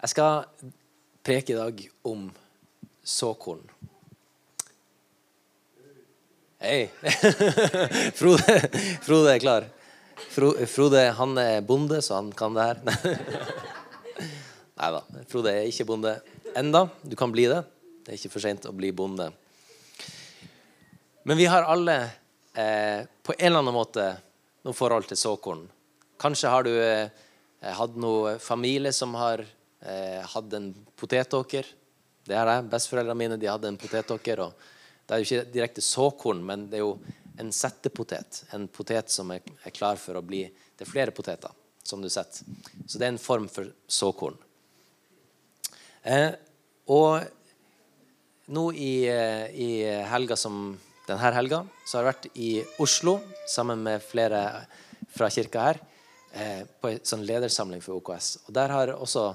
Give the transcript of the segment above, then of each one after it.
Jeg skal preke i dag om såkorn. Hei! Frode, Frode er klar. Frode han er bonde, så han kan det her. Nei da. Frode er ikke bonde enda. Du kan bli det. Det er ikke for seint å bli bonde. Men vi har alle eh, på en eller annen måte noe forhold til såkorn. Kanskje har du eh, hatt noe familie som har eh, hadde en potetåker. Det er det. Besteforeldrene mine de hadde en potetåker. og Det er jo ikke direkte såkorn, men det er jo en settepotet. En potet som er, er klar for å bli er flere poteter, som du setter. Så det er en form for såkorn. Eh, og nå i, eh, i helga som denne helga så har jeg vært i Oslo sammen med flere fra kirka her eh, på en sånn ledersamling for OKS. Og Der har også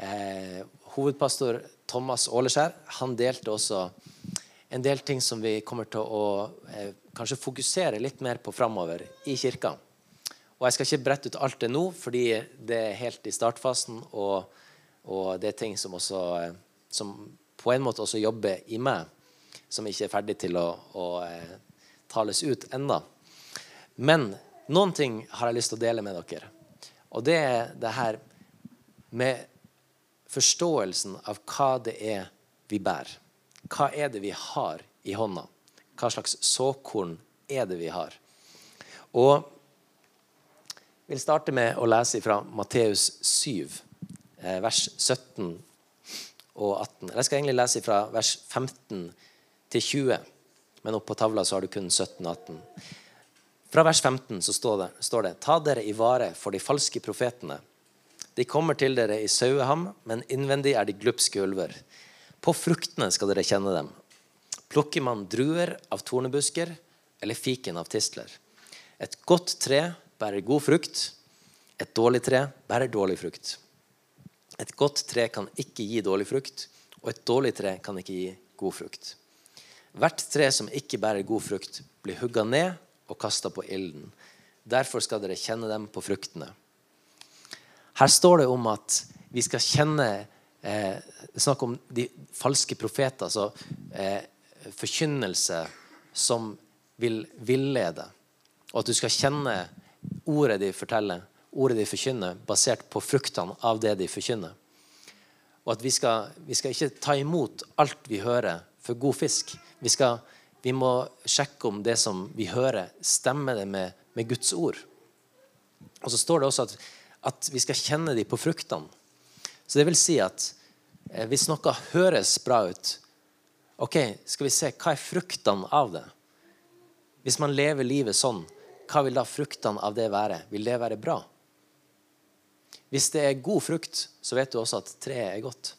eh, hovedpastor Thomas Åleskjær han delte også en del ting som vi kommer til å eh, kanskje fokusere litt mer på framover i kirka. Og Jeg skal ikke brette ut alt det nå, fordi det er helt i startfasen. Og, og det er ting som, også, eh, som på en måte også jobber i meg, som ikke er ferdig til å, å eh, tales ut ennå. Men noen ting har jeg lyst til å dele med dere. Og det er det her med forståelsen av hva det er vi bærer. Hva er det vi har i hånda? Hva slags såkorn er det vi har? Og jeg vil starte med å lese fra Matteus 7, eh, vers 17 og 18. Jeg skal egentlig lese fra vers 15 til 20, men oppå på tavla så har du kun 17 og 18. Fra vers 15 så står det, står det Ta dere i vare for de falske profetene. De kommer til dere i saueham, men innvendig er de glupske ulver. På fruktene skal dere kjenne dem. Plukker man druer av tornebusker eller fiken av tistler? Et godt tre bærer god frukt. Et dårlig tre bærer dårlig frukt. Et godt tre kan ikke gi dårlig frukt, og et dårlig tre kan ikke gi god frukt. Hvert tre som ikke bærer god frukt, blir hugga ned og kasta på ilden. Derfor skal dere kjenne dem på fruktene. Her står det om at vi skal kjenne eh, Snakk om de falske profeter, altså eh, forkynnelse som vil villede. Og at du skal kjenne ordet de forteller, ordet de forkynner, basert på fruktene av det de forkynner. Og at vi skal, vi skal ikke ta imot alt vi hører, for god fisk. Vi, skal, vi må sjekke om det som vi hører, stemmer det med, med Guds ord. Og så står det også at, at vi skal kjenne dem på fruktene. Så det vil si at eh, hvis noe høres bra ut, ok, skal vi se hva er fruktene av det? Hvis man lever livet sånn, hva vil da fruktene av det være? Vil det være bra? Hvis det er god frukt, så vet du også at treet er godt.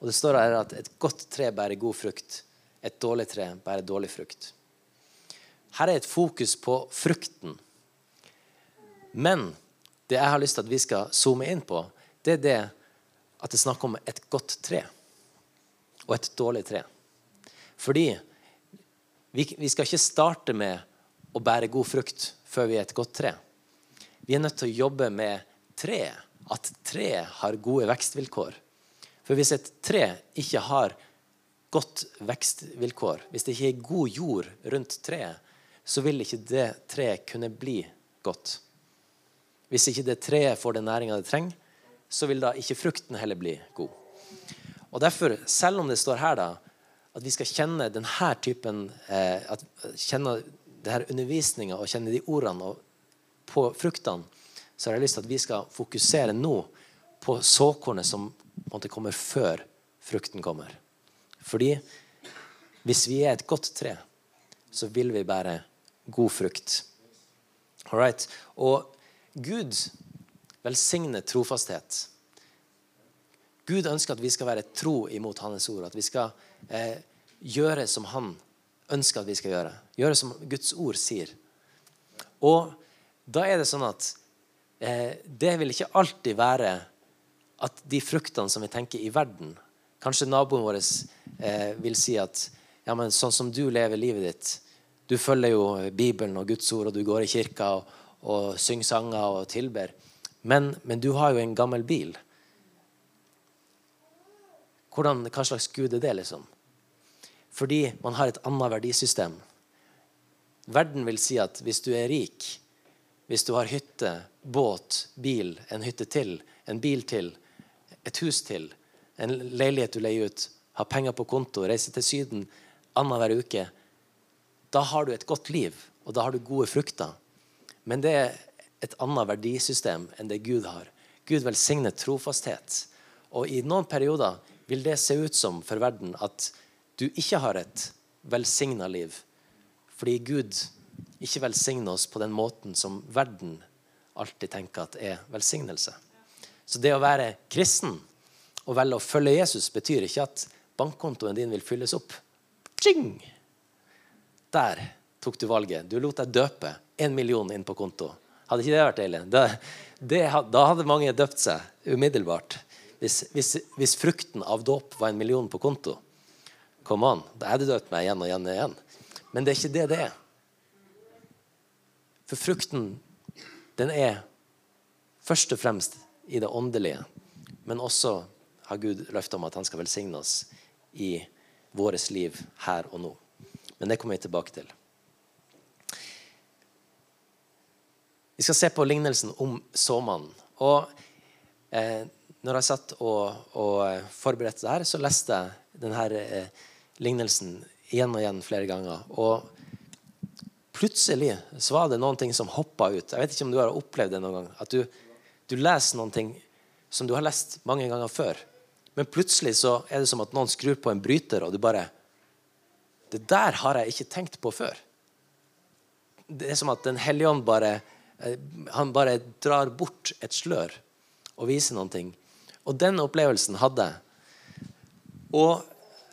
Og det står her at et godt tre bærer god frukt. Et dårlig tre bærer dårlig frukt. Her er et fokus på frukten. Men det jeg har lyst til at vi skal zoome inn på, det er det at det er snakk om et godt tre og et dårlig tre. Fordi vi, vi skal ikke starte med å bære god frukt før vi er et godt tre. Vi er nødt til å jobbe med treet. At treet har gode vekstvilkår. For hvis et tre ikke har godt vekstvilkår, hvis det ikke er god jord rundt treet, så vil ikke det treet kunne bli godt. Hvis ikke det treet får den næringa det trenger, så vil da ikke frukten heller bli god. Og Derfor, selv om det står her da, at vi skal kjenne denne typen eh, at, Kjenne denne undervisninga og kjenne de ordene på fruktene, så har jeg lyst til at vi skal fokusere nå på såkornet som måtte komme før frukten kommer. Fordi hvis vi er et godt tre, så vil vi bære god frukt. All right. Og Gud velsigner trofasthet. Gud ønsker at vi skal være tro imot Hans ord. At vi skal eh, gjøre som Han ønsker at vi skal gjøre. Gjøre som Guds ord sier. Og da er det sånn at eh, det vil ikke alltid være at de fruktene som vi tenker i verden Kanskje naboen vår eh, vil si at ja, men sånn som du lever livet ditt Du følger jo Bibelen og Guds ord, og du går i kirka og, og synger sanger og tilber. Men, men, du har jo en gammel bil. Hvordan, hva slags gud er det, liksom? Fordi man har et annet verdisystem. Verden vil si at hvis du er rik, hvis du har hytte, båt, bil, en hytte til, en bil til, et hus til, en leilighet du leier ut, har penger på konto, reiser til Syden annenhver uke, da har du et godt liv, og da har du gode frukter. Men det er et annet verdisystem enn det Gud har. Gud velsigner trofasthet. Og i noen perioder vil det se ut som for verden at du ikke har et velsigna liv. Fordi Gud ikke velsigner oss på den måten som verden alltid tenker at er velsignelse. Så det å være kristen og velge å følge Jesus betyr ikke at bankkontoen din vil fylles opp. Tjing! Der tok du valget. Du lot deg døpe én million inn på konto. Hadde ikke det vært deilig? Da, det, da hadde mange døpt seg umiddelbart. Hvis, hvis, hvis, frukten av dåp var en million på konto, come on, da hadde du døpt meg igjen og igjen og igjen. Men det er ikke det det er. For frukten, den er først og fremst i det åndelige, men også har Gud løfte om at han skal velsigne oss i vårt liv her og nå. Men det kommer vi tilbake til. Vi skal se på lignelsen om såmannen. Og eh, når jeg satt og, og forberedte det her, så leste jeg denne eh, lignelsen igjen og igjen flere ganger. Og plutselig så var det noen ting som hoppa ut. Jeg vet ikke om du har opplevd det noen gang. At du, du leser noen ting som du har lest mange ganger før. Men plutselig så er det som at noen skrur på en bryter, og du bare Det der har jeg ikke tenkt på før. Det er som at Den hellige ånd bare eh, han bare drar bort et slør og viser noen ting. Og den opplevelsen hadde jeg. Og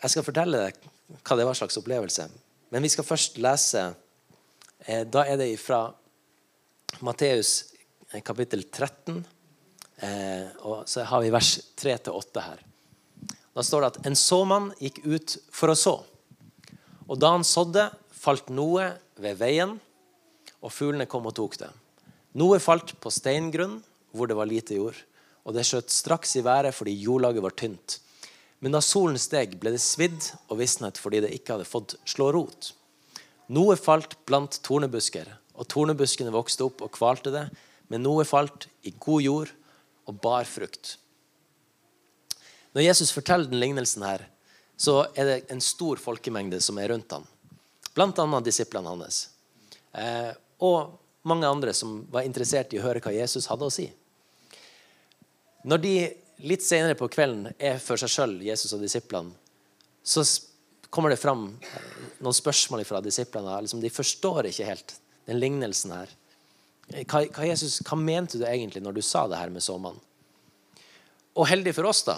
jeg skal fortelle deg hva det var slags opplevelse. Men vi skal først lese eh, Da er det fra Matteus eh, kapittel 13. og så har vi vers 3-8 her. Da står det at en såmann gikk ut for å så. Og da han sådde, falt noe ved veien, og fuglene kom og tok det. Noe falt på steingrunn, hvor det var lite jord. Og det skjøt straks i været fordi jordlaget var tynt. Men da solen steg, ble det svidd og visnet fordi det ikke hadde fått slå rot. Noe falt blant tornebusker, og tornebuskene vokste opp og kvalte det. Men noe falt i god jord og bar frukt. Når Jesus forteller den lignelsen her, så er det en stor folkemengde som er rundt ham. Blant annet disiplene hans. Eh, og mange andre som var interessert i å høre hva Jesus hadde å si. Når de litt senere på kvelden er for seg sjøl, Jesus og disiplene, så kommer det fram eh, noen spørsmål fra disiplene. Liksom, de forstår ikke helt den lignelsen her. Hva, hva, Jesus, hva mente du egentlig når du sa det her med såmannen? Og heldig for oss, da,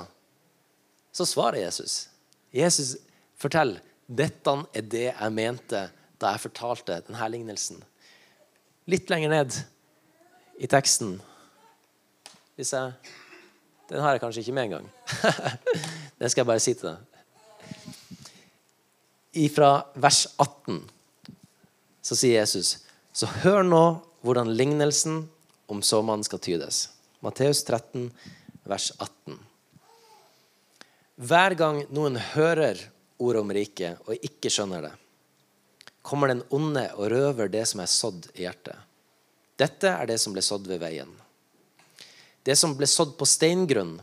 så svarer Jesus. Jesus forteller dette er det jeg mente da jeg fortalte denne lignelsen. Litt lenger ned i teksten Hvis jeg Den har jeg kanskje ikke med engang. det skal jeg bare si til deg. Fra vers 18 så sier Jesus Så hør nå hvordan lignelsen om såmannen skal tydes. Matteus 13, vers 18. Hver gang noen hører ordet om riket og ikke skjønner det, kommer den onde og røver det som er sådd i hjertet. Dette er det som ble sådd ved veien. Det som ble sådd på steingrunn,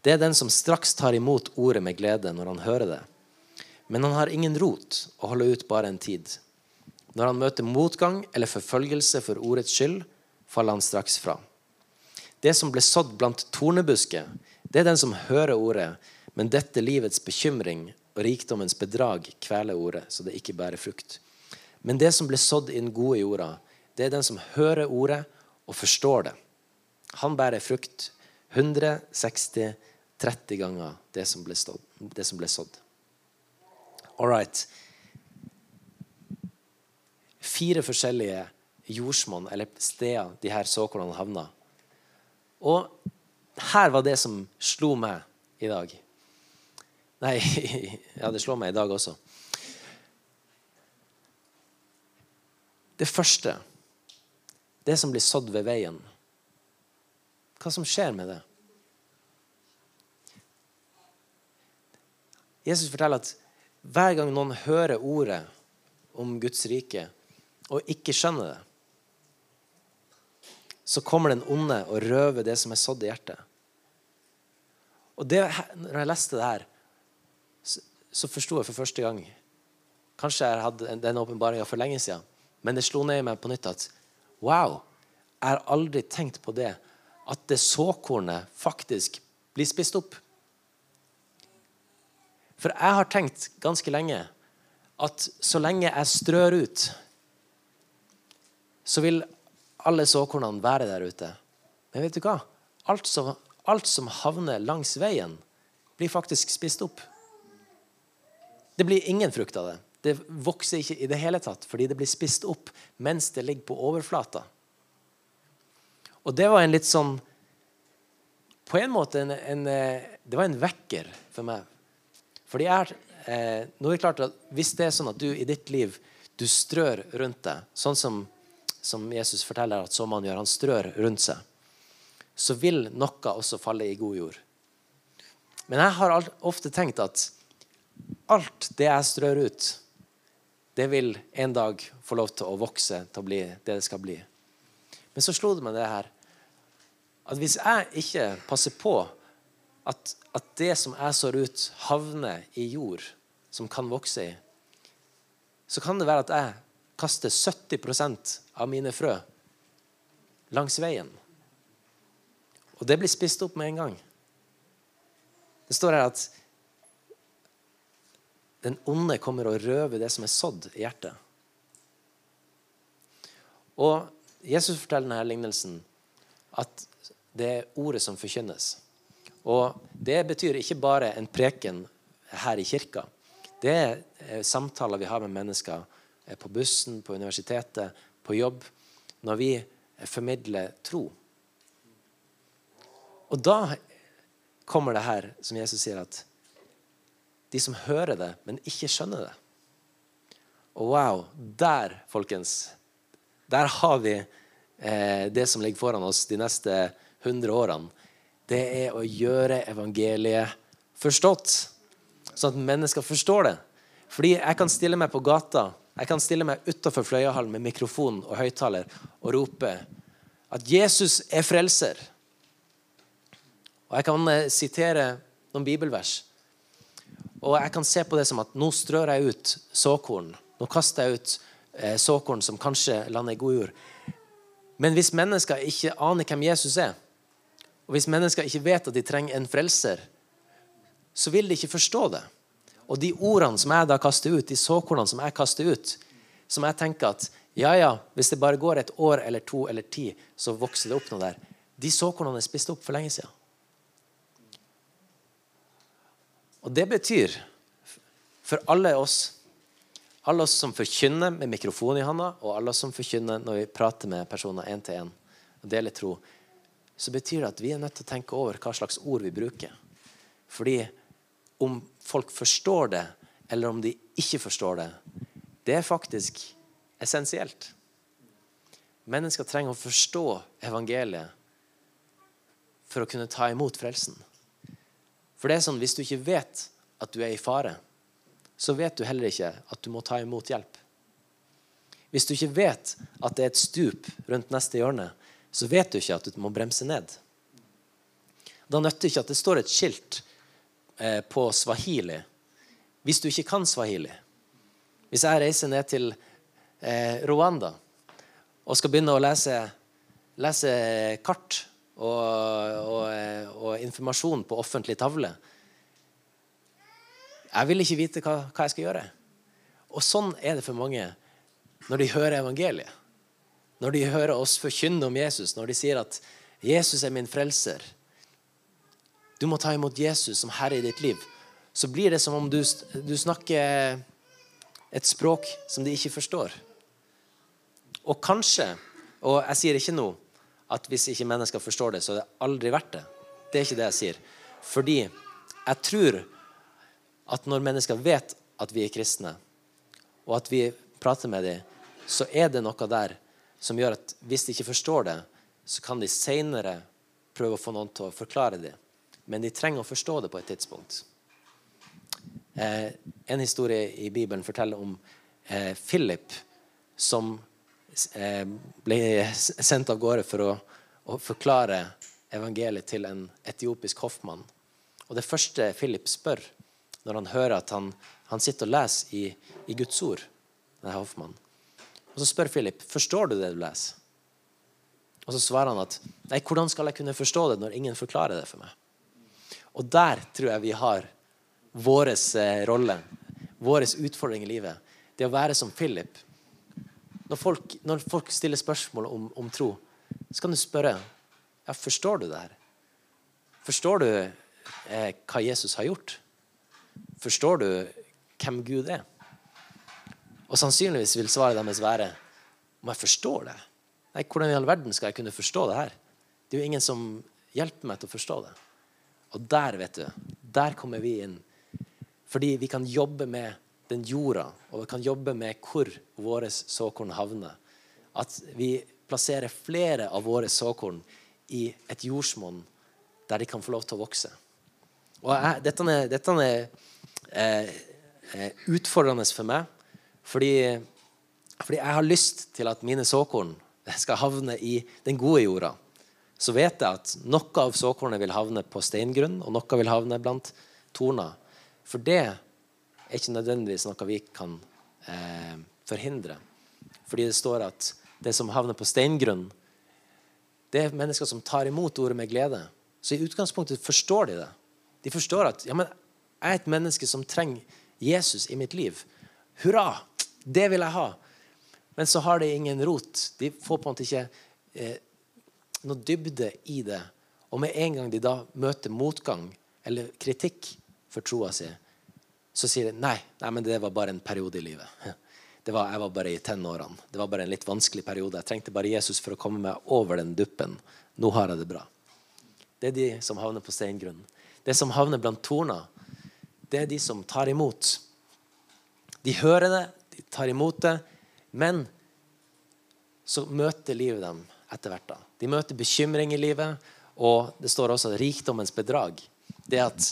det er den som straks tar imot ordet med glede når han hører det. Men han har ingen rot og holder ut bare en tid. Når han møter motgang eller forfølgelse for ordets skyld, faller han straks fra. Det som ble sådd blant tornebusker, det er den som hører ordet, men dette livets bekymring og rikdommens bedrag kveler ordet, så det ikke bærer frukt. Men det som ble sådd i den gode jorda, det er den som hører ordet og forstår det. Han bærer frukt 160, 30 ganger det som ble, stått, det som ble sådd. All right. Fire forskjellige jordsmonn, eller steder, de her såkornene havna. Og her var det som slo meg i dag. Nei, ja, det slår meg i dag også. Det første, det som blir sådd ved veien. Hva som skjer med det? Jesus forteller at hver gang noen hører ordet om Guds rike og ikke skjønner det, så kommer den onde og røver det som er sådd i hjertet. Og det, når jeg leste det her, så, forsto jeg for første gang Kanskje jeg hadde den åpenbaringa for lenge siden, men det slo ned i meg på nytt at wow, jeg har aldri tenkt på det. At det såkornet faktisk blir spist opp. For jeg har tenkt ganske lenge at så lenge jeg strør ut, så vil alle såkornene være der ute. Men vet du hva? Alt som, alt som havner langs veien, blir faktisk spist opp. Det blir ingen frukt av det. Det vokser ikke i det hele tatt fordi det blir spist opp mens det ligger på overflata. Og det var en litt sånn På en måte en, en, Det var en vekker for meg. Fordi jeg, eh, nå er det klart at Hvis det er sånn at du i ditt liv du strør rundt deg, sånn som, som Jesus forteller at såmannen gjør, han strør rundt seg, så vil noe også falle i god jord. Men jeg har ofte tenkt at alt det jeg strør ut, det vil en dag få lov til å vokse til å bli det det skal bli. Men så slo det meg det her at hvis jeg ikke passer på at, at det som jeg sår ut, havner i jord som kan vokse i, så kan det være at jeg kaster 70% av mine frø langs veien. Og det blir spist opp med en gang. Det står her at den onde kommer og røver det som er sådd i hjertet. Og Jesus forteller denne lignelsen at det er ordet som forkynnes. Og Det betyr ikke bare en preken her i kirka. Det er samtaler vi har med mennesker på bussen, på universitetet, på jobb, når vi formidler tro. Og da kommer det her som Jesus sier, at de som hører det, men ikke skjønner det. Og wow, der, folkens, der har vi eh, det som ligger foran oss de neste 100 årene. Det er å gjøre evangeliet forstått, sånn at mennesker forstår det. Fordi jeg kan stille meg på gata, jeg kan stille meg utafor Fløyahallen med mikrofon og høyttaler og rope at Jesus er frelser. Og jeg kan eh, sitere noen bibelvers. Og jeg kan se på det som at nå strør jeg ut såkorn. Nå kaster jeg ut eh, såkorn som kanskje lander i god jord. Men hvis mennesker ikke aner hvem Jesus er, og hvis mennesker ikke vet at de trenger en frelser, så vil de ikke forstå det. Og de ordene som jeg da kaster ut, de såkornene som jeg kaster ut, som jeg tenker at ja, ja, hvis det bare går et år eller to eller ti, så vokser det opp noe der. De såkornene er spist opp for lenge siden. Og det betyr for alle oss alle oss som forkynner med mikrofon i handa, og alle oss som forkynner når vi prater med personer én til én og deler tro, så betyr det at vi er nødt til å tenke over hva slags ord vi bruker. Fordi om folk forstår det, eller om de ikke forstår det, det er faktisk essensielt. Mennesker trenger å forstå evangeliet for å kunne ta imot frelsen. For det er sånn, Hvis du ikke vet at du er i fare, så vet du heller ikke at du må ta imot hjelp. Hvis du ikke vet at det er et stup rundt neste hjørne, så vet du ikke at du må bremse ned. Da nytter det ikke at det står et skilt eh, på swahili hvis du ikke kan swahili. Hvis jeg reiser ned til eh, Rwanda og skal begynne å lese, lese kart og, og, og, informasjon på offentlig tavle. Jeg vil ikke vite hva, hva, jeg skal gjøre. Og sånn er det for mange når de hører evangeliet. Når de hører oss forkynne om Jesus, når de sier at 'Jesus er min frelser', du må ta imot Jesus som herre i ditt liv, så blir det som om du, du snakker et språk som de ikke forstår. Og kanskje, og jeg sier ikke noe at hvis ikke mennesker forstår det, så er det aldri verdt det. Det er ikke det jeg sier. Fordi jeg tror at når mennesker vet at vi er kristne, og at vi prater med dem, så er det noe der som gjør at hvis de ikke forstår det, så kan de seinere prøve å få noen til å forklare det. Men de trenger å forstå det på et tidspunkt. Eh, en historie i Bibelen forteller om eh, Philip som ble sendt av gårde for å, å, forklare evangeliet til en etiopisk hoffmann. Og det første Philip spør når han hører at han, han sitter og leser i, i Guds ord, denne hoffmannen, og så spør Philip forstår du det du leser. Og så svarer han at nei, hvordan skal jeg kunne forstå det når ingen forklarer det for meg? Og der tror jeg vi har vår eh, rolle, vår utfordring i livet. Det å være som Philip. Når folk, når folk stiller spørsmål om, om, tro, så kan du spørre ja, forstår du det her. Forstår du eh, hva Jesus har gjort? Forstår du hvem Gud er? Og sannsynligvis vil svaret deres være om jeg forstår det. Nei, Hvordan i all verden skal jeg kunne forstå det her? Det er jo ingen som hjelper meg til å forstå det. Og der, vet du, der kommer vi inn. Fordi vi kan jobbe med den jorda, og vi kan jobbe med hvor våre såkorn havner. At vi plasserer flere av våre såkorn i et jordsmonn der de kan få lov til å vokse. Og jeg, dette er, dette er eh, eh utfordrende for meg, fordi, fordi jeg har lyst til at mine såkorn skal havne i den gode jorda. Så vet jeg at noe av såkornet vil havne på steingrunn, og noe vil havne blant torner. For det er ikke nødvendigvis noe vi kan eh, forhindre. Fordi det står at det som havner på steingrunn, det er mennesker som tar imot ordet med glede. Så i utgangspunktet forstår de det. De forstår at ja, men jeg er et menneske som trenger Jesus i mitt liv. Hurra! Det vil jeg ha. Men så har det ingen rot. De får på en måte ikke eh, noe dybde i det. Og med en gang de da møter motgang eller kritikk for troa si, så sier de nei, nei, men det var bare en periode i livet. Var, jeg var bare i tenårene. Det var bare en litt vanskelig periode. Jeg trengte bare Jesus for å komme meg over den duppen. Nå har jeg det bra. Det er de som havner på steingrunnen. Det som havner blant torna, det er de som tar imot. De hører det, de tar imot det, men så møter livet dem etter hvert. da. De møter bekymring i livet, og det står også rikdommens bedrag. Det at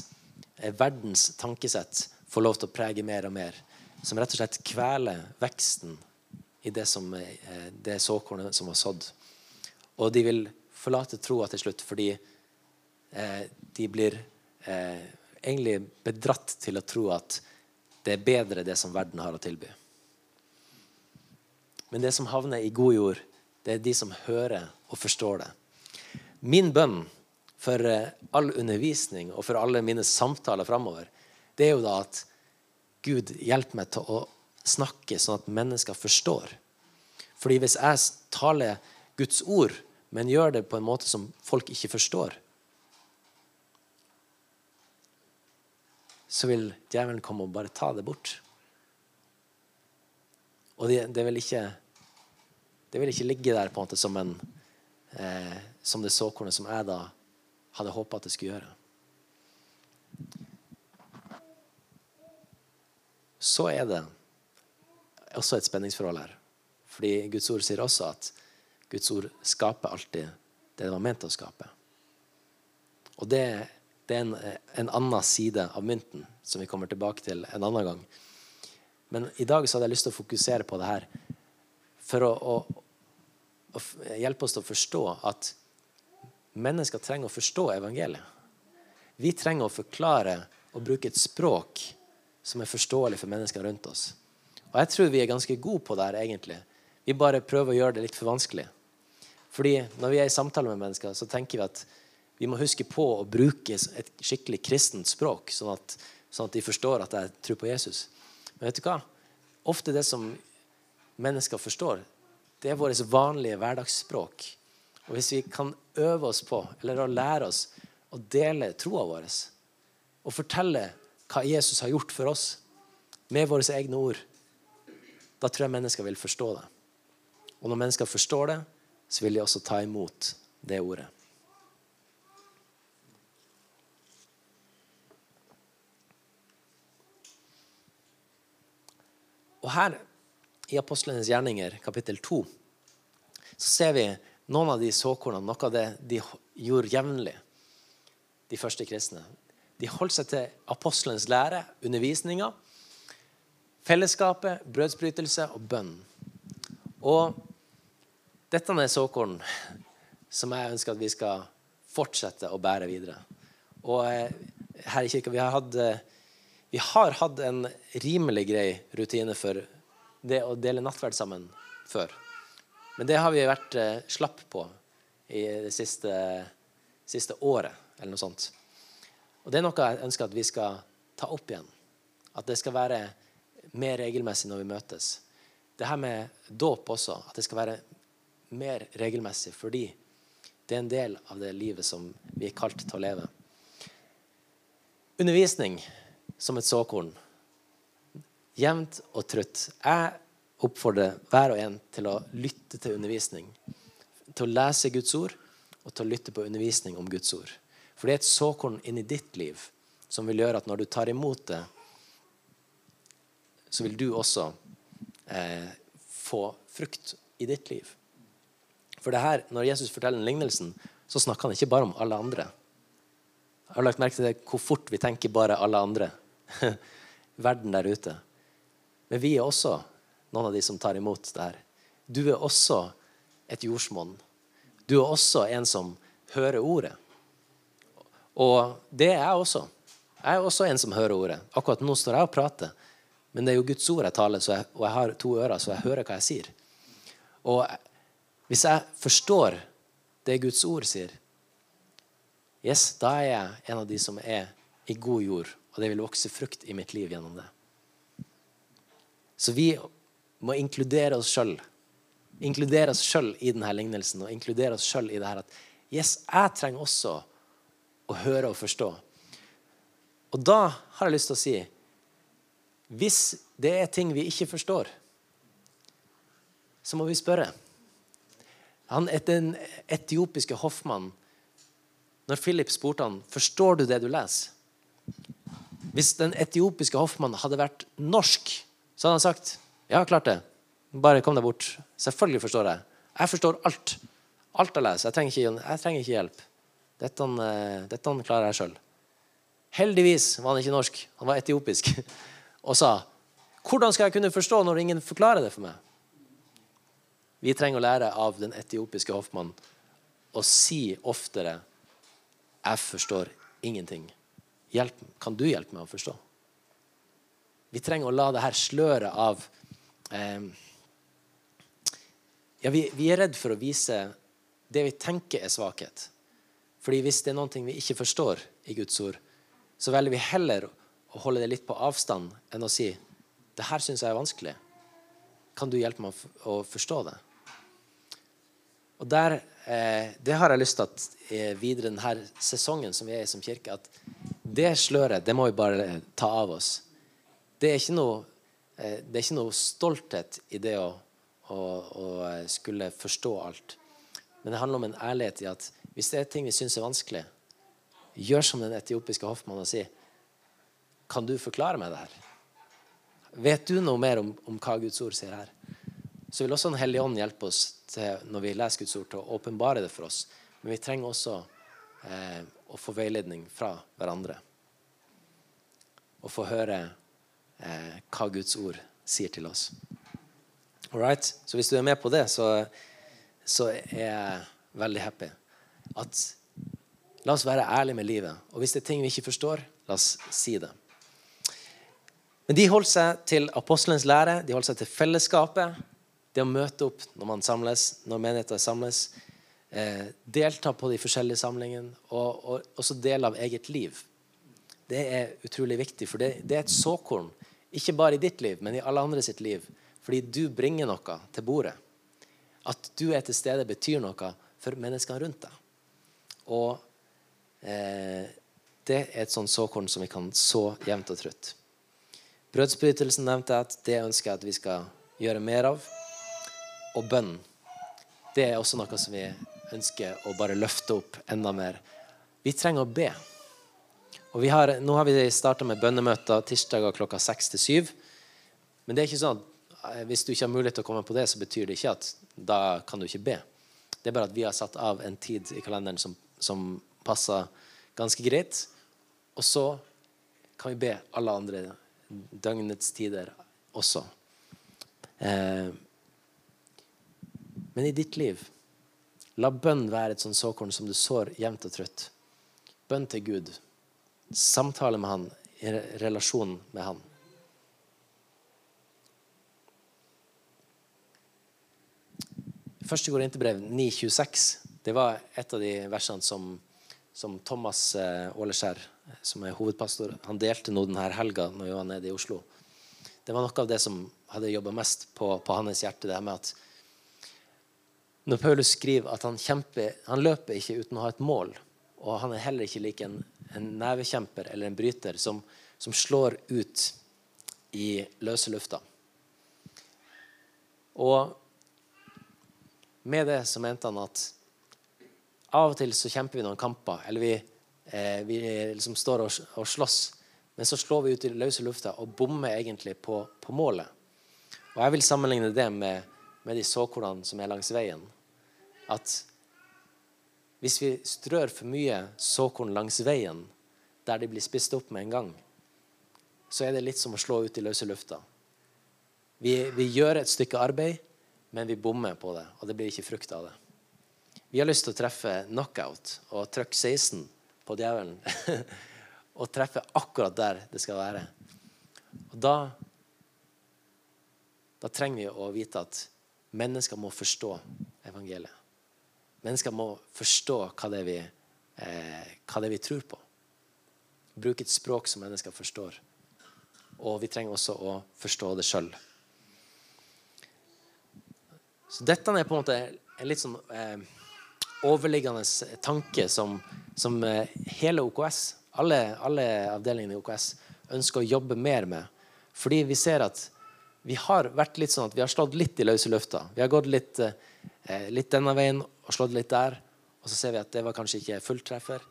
eh, verdens tankesett får lov til å prege mer og mer. Som rett og slett kveler veksten i det, som, eh, det såkornet som var sådd. Og de vil forlate troa til slutt fordi eh, de blir eh, egentlig bedratt til å tro at det er bedre det som verden har å tilby. Men det som havner i god jord, det er de som hører og forstår det. Min bønn for all undervisning og for alle mine samtaler framover, det er jo da at Gud hjelper meg til å snakke sånn at mennesker forstår. Fordi hvis jeg taler Guds ord, men gjør det på en måte som folk ikke forstår, så vil djevelen komme og bare ta det bort. Og det, det, vil, ikke, det vil ikke ligge der på en måte som, en, eh, som det såkornet som jeg da hadde håpa at det skulle gjøre. Så er det også et spenningsforhold her. Fordi Guds ord sier også at Guds ord skaper alltid det det var ment å skape. Og det det er en, en, annen side av mynten som vi kommer tilbake til en annen gang. Men i dag så hadde jeg lyst til å fokusere på det her for å, å, å hjelpe oss til å forstå at mennesker trenger å forstå evangeliet. Vi trenger å forklare og bruke et språk som er forståelig for mennesker rundt oss. Og jeg tror vi er ganske gode på det her, egentlig. Vi bare prøver å gjøre det litt for vanskelig. Fordi når vi er i samtale med mennesker, så tenker vi at vi må huske på å bruke et skikkelig kristent språk, sånn at, sånn at de forstår at jeg tror på Jesus. Men vet du hva? Ofte det som mennesker forstår, det er vårt vanlige hverdagsspråk. Og hvis vi kan øve oss på, eller lære oss, å dele troa vår og fortelle hva Jesus har gjort for oss, med våre egne ord, da tror jeg mennesker vil forstå det. Og når mennesker forstår det, så vil de også ta imot det ordet. Og her i Apostlenes gjerninger, kapittel 2, så ser vi noen av de såkornene, noe av det de gjorde jevnlig, de første kristne. De holdt seg til apostelens lære, undervisninga, fellesskapet, brødsbrytelse og bønn. Og dette er såkorn som jeg ønsker at vi skal fortsette å bære videre. Og eh, her i kirka vi har, hatt, eh, vi har hatt en rimelig grei rutine for det å dele nattverd sammen før. Men det har vi vært eh, slapp på i det siste, siste året, eller noe sånt. Og det er noe jeg ønsker at vi skal ta opp igjen. At det skal være mer regelmessig når vi møtes. Det her med dåp også, at det skal være mer regelmessig fordi det er en del av det livet som vi er kalt til å leve. Undervisning som et såkorn. Jevnt og trutt. Jeg oppfordrer hver og en til å lytte til undervisning. Til å lese Guds ord og til å lytte på undervisning om Guds ord. For det er et såkorn inni ditt liv som vil gjøre at når du tar imot det, så vil du også eh, få frukt i ditt liv. For det her, Når Jesus forteller den lignelsen, så snakker han ikke bare om alle andre. Jeg har lagt merke til det, hvor fort vi tenker bare alle andre. Verden der ute. Men vi er også noen av de som tar imot det her. Du er også et jordsmonn. Du er også en som hører ordet. Og det er jeg også. Jeg er også en som hører ordet. Akkurat nå står jeg og prater. Men det er jo Guds ord jeg taler, jeg, og jeg har to ører, så jeg hører hva jeg sier. Og hvis jeg forstår det Guds ord sier, yes, da er jeg en av de som er i god jord, og det vil vokse frukt i mitt liv gjennom det. Så vi må inkludere oss sjøl. Inkludere oss sjøl i denne lignelsen og inkludere oss sjøl i det her at yes, jeg trenger også å høre og forstå. Og da har jeg lyst til å si hvis det er ting vi ikke forstår, så må vi spørre. Han, den etiopiske hoffmannen Når Philip spurte han, forstår du det du leser. Hvis den etiopiske hoffmannen hadde vært norsk, så hadde han sagt ja, klart det. Bare kom deg bort. Selvfølgelig forstår jeg. Jeg forstår alt. Alt jeg leser. Jeg trenger ikke, jeg trenger ikke hjelp. Dette, eh, dette klarer jeg sjøl. Heldigvis var han ikke norsk, han var etiopisk. Og sa hvordan skal jeg kunne forstå når ingen forklarer det for meg? Vi trenger å lære av den etiopiske hoffmannen å si oftere 'Jeg forstår ingenting'. Hjelp, kan du hjelpe meg å forstå? Vi trenger å la det her sløret av eh, Ja, vi, vi, er redd for å vise det vi tenker er svakhet. Fordi hvis det er noe vi ikke forstår i Guds ord, så velger vi heller å holde det litt på avstand enn å si 'Det her syns jeg er vanskelig'. Kan du hjelpe meg å forstå det? Og der, eh, Det har jeg lyst til at eh, videre denne sesongen som vi er i som kirke, at det sløret det må vi bare ta av oss. Det er ikke noe, eh, er ikke noe stolthet i det å, å, å, eh, skulle forstå alt. Men det handler om en ærlighet i at hvis det er ting vi syns er vanskelig, gjør som den etiopiske hoffmannen og si Kan du forklare meg det her? Vet du noe mer om, om hva Guds ord sier her? Så vil også Den hellige ånd hjelpe oss til, når vi leser Guds ord, til å åpenbare det for oss. Men vi trenger også eh, å få veiledning fra hverandre. Og få høre eh, hva Guds ord sier til oss. All right? Så hvis du er med på det, så, så er jeg veldig happy. At La oss være ærlige med livet. Og hvis det er ting vi ikke forstår, la oss si det. Men de holdt seg til apostelens lære, de holdt seg til fellesskapet, det å møte opp når man samles, når menigheter samles, eh, delta på de forskjellige samlingene, og, og, også del av eget liv. Det er utrolig viktig, for det, det, er et såkorn. Ikke bare i ditt liv, men i alle andre sitt liv. Fordi du bringer noe til bordet. At du er til stede, betyr noe for menneskene rundt deg. Og eh, det er et sånt såkorn som vi kan så jevnt og trutt. Brødsbrytelsen nevnte jeg at det ønsker jeg at vi skal gjøre mer av og bønn, det er også noe som vi ønsker å bare løfte opp enda mer. Vi trenger å be. Og har, nå har vi starta med bønnemøter tirsdager klokka seks til syv. Men det er ikke sånn at eh, hvis du ikke har mulighet til å komme på det, så betyr det ikke at da kan du ikke be. Det er bare at vi har satt av en tid i kalenderen som, som passer ganske greit. Og så kan vi be alle andre døgnets tider også. Eh, men i ditt liv, la bønn være et sånt såkorn som du sår jevnt og trøtt. Bønn til Gud. Samtale med Han, i relasjon med Han. Første Korinterbrev 9,26. Det var et av de versene som, som Thomas eh, Åleskjær, som er hovedpastor, han delte nå denne helga når vi var nede i Oslo. Det var noe av det som hadde jobba mest på, på, hans hjerte. det med at Når Paulus skriver at han, kjemper, han løper ikke uten å ha et mål, og han er heller ikke lik en, en nevekjemper eller en bryter som, som slår ut i løse lufta. Og med det så mente han at av og til så kjemper vi noen kamper, eller vi, eh, vi liksom står og, og, slåss, men så slår vi ut i løse lufta og bommer egentlig på, på målet. Og Jeg vil sammenligne det med, med de såkornene som er langs veien. At hvis vi strør for mye såkorn langs veien, der de blir spist opp med en gang, så er det litt som å slå ut i løse lufta. Vi, vi gjør et stykke arbeid, men vi bommer på det, og det blir ikke frukt av det. Vi har lyst til å treffe knockout og trykke 16 på djevelen. og treffe akkurat der det skal være. Og da, da trenger vi å vite at mennesker må forstå evangeliet. Mennesker må forstå hva det er vi, eh, hva det er vi tror på. Bruke et språk som mennesker forstår. Og vi trenger også å forstå det sjøl. Så dette er på en måte en litt sånn eh, overliggende tanke som, som eh, hele OKS, alle, alle, avdelingene i OKS, ønsker å jobbe mer med. Fordi vi ser at vi har vært litt sånn at vi har slått litt i løse lufta. Vi har gått litt, eh, litt denne veien og slått litt der. Og så ser vi at det var kanskje ikke fulltreffer.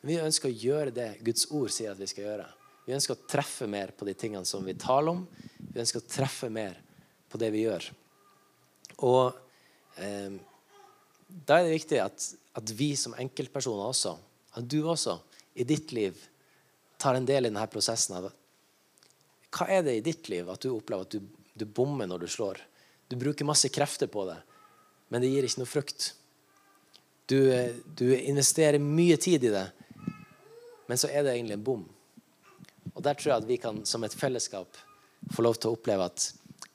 Men vi ønsker å gjøre det Guds ord sier at vi skal gjøre. Vi ønsker å treffe mer på de tingene som vi taler om. Vi ønsker å treffe mer på det vi gjør. Og eh, da er det viktig at, at, vi som enkeltpersoner også, at du også, i ditt liv tar en del i denne prosessen. Hva er det i ditt liv at du opplever at du, du bommer når du slår? Du bruker masse krefter på det, men det gir ikke noe frukt. Du, du investerer mye tid i det, men så er det egentlig en bom. Og Der tror jeg at vi kan som et fellesskap få lov til å oppleve at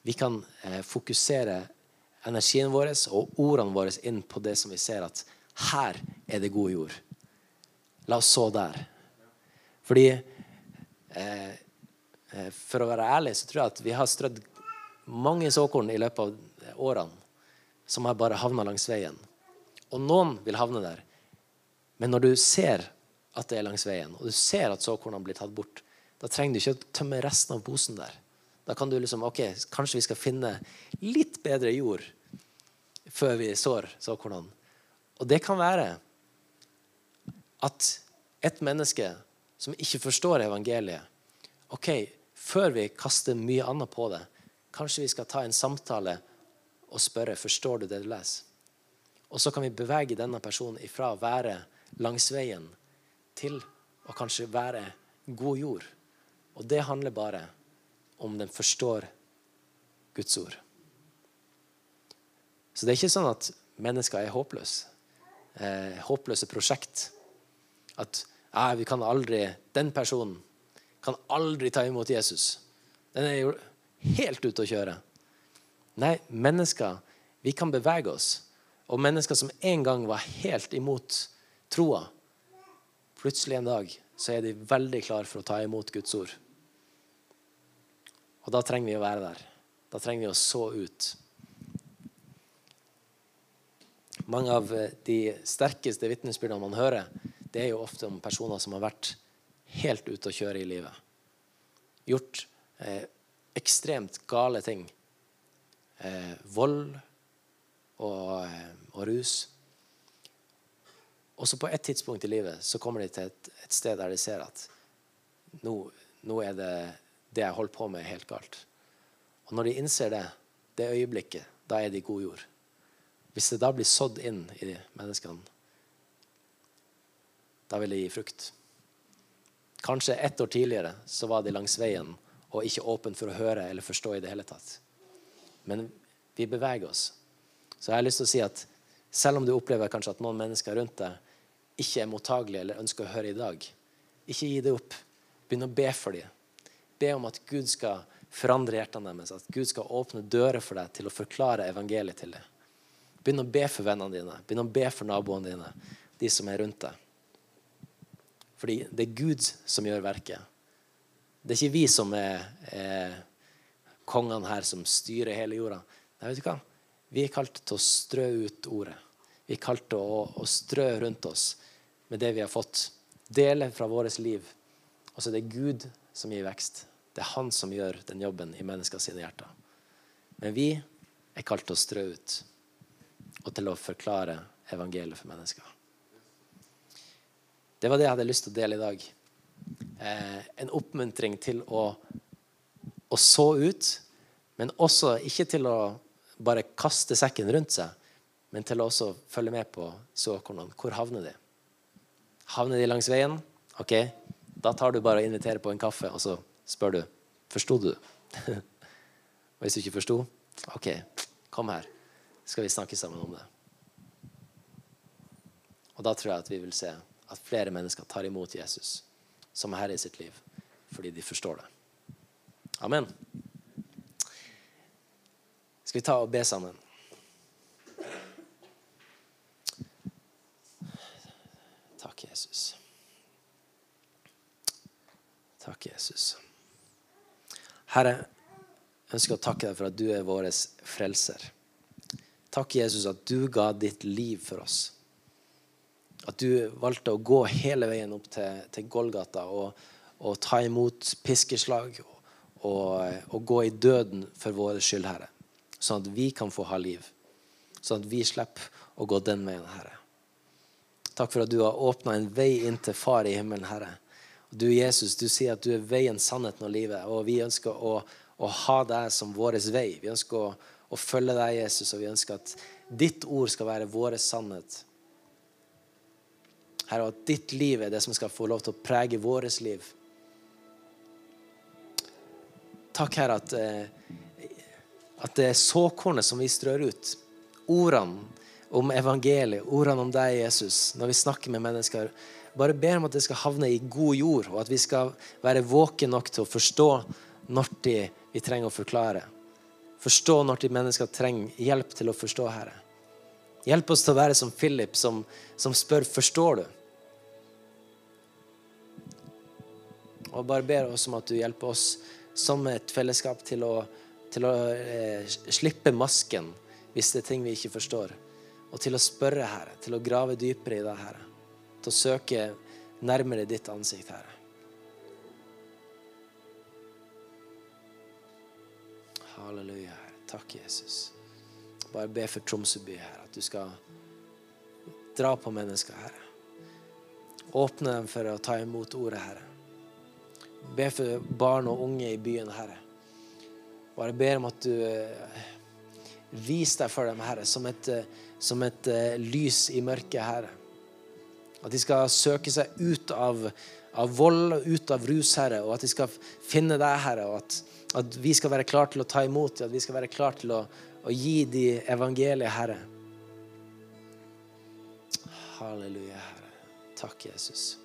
vi kan eh, fokusere energien vår og ordene våre inn på det som vi ser at her er det god jord. La oss så der. Fordi eh, eh, For å være ærlig så tror jeg at vi har strødd mange såkorn i løpet av årene som har bare havna langs veien. Og noen vil havne der. Men når du ser at det er langs veien, og du ser at såkornene blir tatt bort, da trenger du ikke å tømme resten av posen der. Da kan du liksom OK, kanskje vi skal finne litt bedre jord før vi sår såkornene. Og det kan være at et menneske som ikke forstår evangeliet OK, før vi kaster mye annet på det, kanskje vi skal ta en samtale og spørre forstår du det du leser. Og så kan vi bevege denne personen ifra å være langs veien til å kanskje være god jord. Og det handler bare om den forstår Guds ord. Så det er ikke sånn at mennesker er håpløse. Eh, håpløse prosjekt. At eh, vi kan aldri, den personen kan aldri ta imot Jesus. Den er jo helt ute å kjøre. Nei, mennesker, vi kan bevege oss. Og mennesker som en gang var helt imot troa, plutselig en dag så er de veldig klare for å ta imot Guds ord. Og da trenger vi å være der. Da trenger vi å så ut. Mange av eh, de sterkeste vitnesbyrdene man hører, det er jo ofte om personer som har vært helt ute å kjøre i livet. Gjort eh, ekstremt gale ting. Eh, vold og, eh, og, rus. Og så på et tidspunkt i livet så kommer de til et, et sted der de ser at nå, nå er det det jeg holder på med, er helt galt. Og når de innser det, det øyeblikket, da er de god jord. Hvis det da blir sådd inn i de menneskene, da vil det gi frukt. Kanskje ett år tidligere så var de langs veien og ikke åpen for å høre eller forstå i det hele tatt. Men vi beveger oss. Så jeg har lyst til å si at selv om du opplever kanskje at noen mennesker rundt deg ikke er mottagelige eller ønsker å høre i dag, ikke gi det opp. Begynn å be for dem. Be om at Gud skal forandre hjertene deres, at Gud skal åpne dører for deg til å forklare evangeliet til dem. Begynn å be for vennene dine, begynn å be for naboene dine, de som er rundt deg. Fordi det er Gud som gjør verket. Det er ikke vi som er, er kongene her som styrer hele jorda. Nei, vet du hva? Vi er kalt til å strø ut ordet. Vi er kalt til å, å strø rundt oss med det vi har fått. Dele fra vårt liv. Og så er det Gud som gir vekst. Det er han som gjør den jobben i menneskers hjerter. Men vi er kalt til å strø ut og til å forklare evangeliet for mennesker. Det var det jeg hadde lyst til å dele i dag. Eh, en oppmuntring til å, å så ut, men også ikke til å bare kaste sekken rundt seg, men til å også følge med på såkornene. Hvor havner de? Havner de langs veien? Ok, da tar du bare og inviterer på en kaffe, og så spør du forsto du. og hvis du ikke forsto, ok, kom her skal vi snakke sammen om det. Og da tror jeg at vi vil se at flere mennesker tar imot Jesus som herre i sitt liv fordi de forstår det. Amen. Skal vi ta og be sammen? Takk, Jesus. Takk, Jesus. Herre, jeg ønsker å takke deg for at du er vår frelser. Takk, Jesus, at du ga ditt liv for oss. At du valgte å gå hele veien opp til, til Golgata og, og, ta imot piskeslag og, og, og, gå i døden for vår skyld, Herre. Sånn at vi kan få ha liv. Sånn at vi slipper å gå den veien, Herre. Takk for at du har åpna en vei inn til Far i himmelen, Herre. Du, Jesus, du sier at du er veien, sannheten og livet. Og vi ønsker å, å ha deg som vår vei. Vi ønsker å å, følge deg, Jesus, og vi ønsker at ditt ord skal være vår sannhet. Herre, at ditt liv er det som skal få lov til å prege vårt liv. Takk, Herre, at, eh, at det er såkornet som vi strør ut. Ordene om evangeliet, ordene om deg, Jesus, når vi snakker med mennesker. Bare ber om at det skal havne i god jord, og at vi skal være våke nok til å forstå når vi trenger å forklare. Forstå når de mennesker trenger hjelp til å forstå, Herre. Hjelp oss til å være som Philip, som, som spør forstår du. Og bare ber oss om at du hjelper oss som et fellesskap til å, til å eh, slippe masken hvis det er ting vi ikke forstår. Og til å spørre, Herre, til å grave dypere i det, Herre. Til å søke nærmere ditt ansikt, Herre. Halleluja. Herre. Takk, Jesus. Bare be for Tromsø by, Herre, at du skal dra på mennesker, Herre. Åpne dem for å ta imot ordet, Herre. Be for barn og unge i byen, Herre. Bare ber om at du Vis viser deg for dem, Herre, som et, eh, som et uh, lys i mørket, Herre. At de skal søke seg ut av, av vold og ut av rus, Herre, og at de skal finne deg, Herre. og at at vi skal være klar til å ta imot dem, at vi skal være klar til å, å gi de evangeliet, Herre. Halleluja, Herre. Takk, Jesus.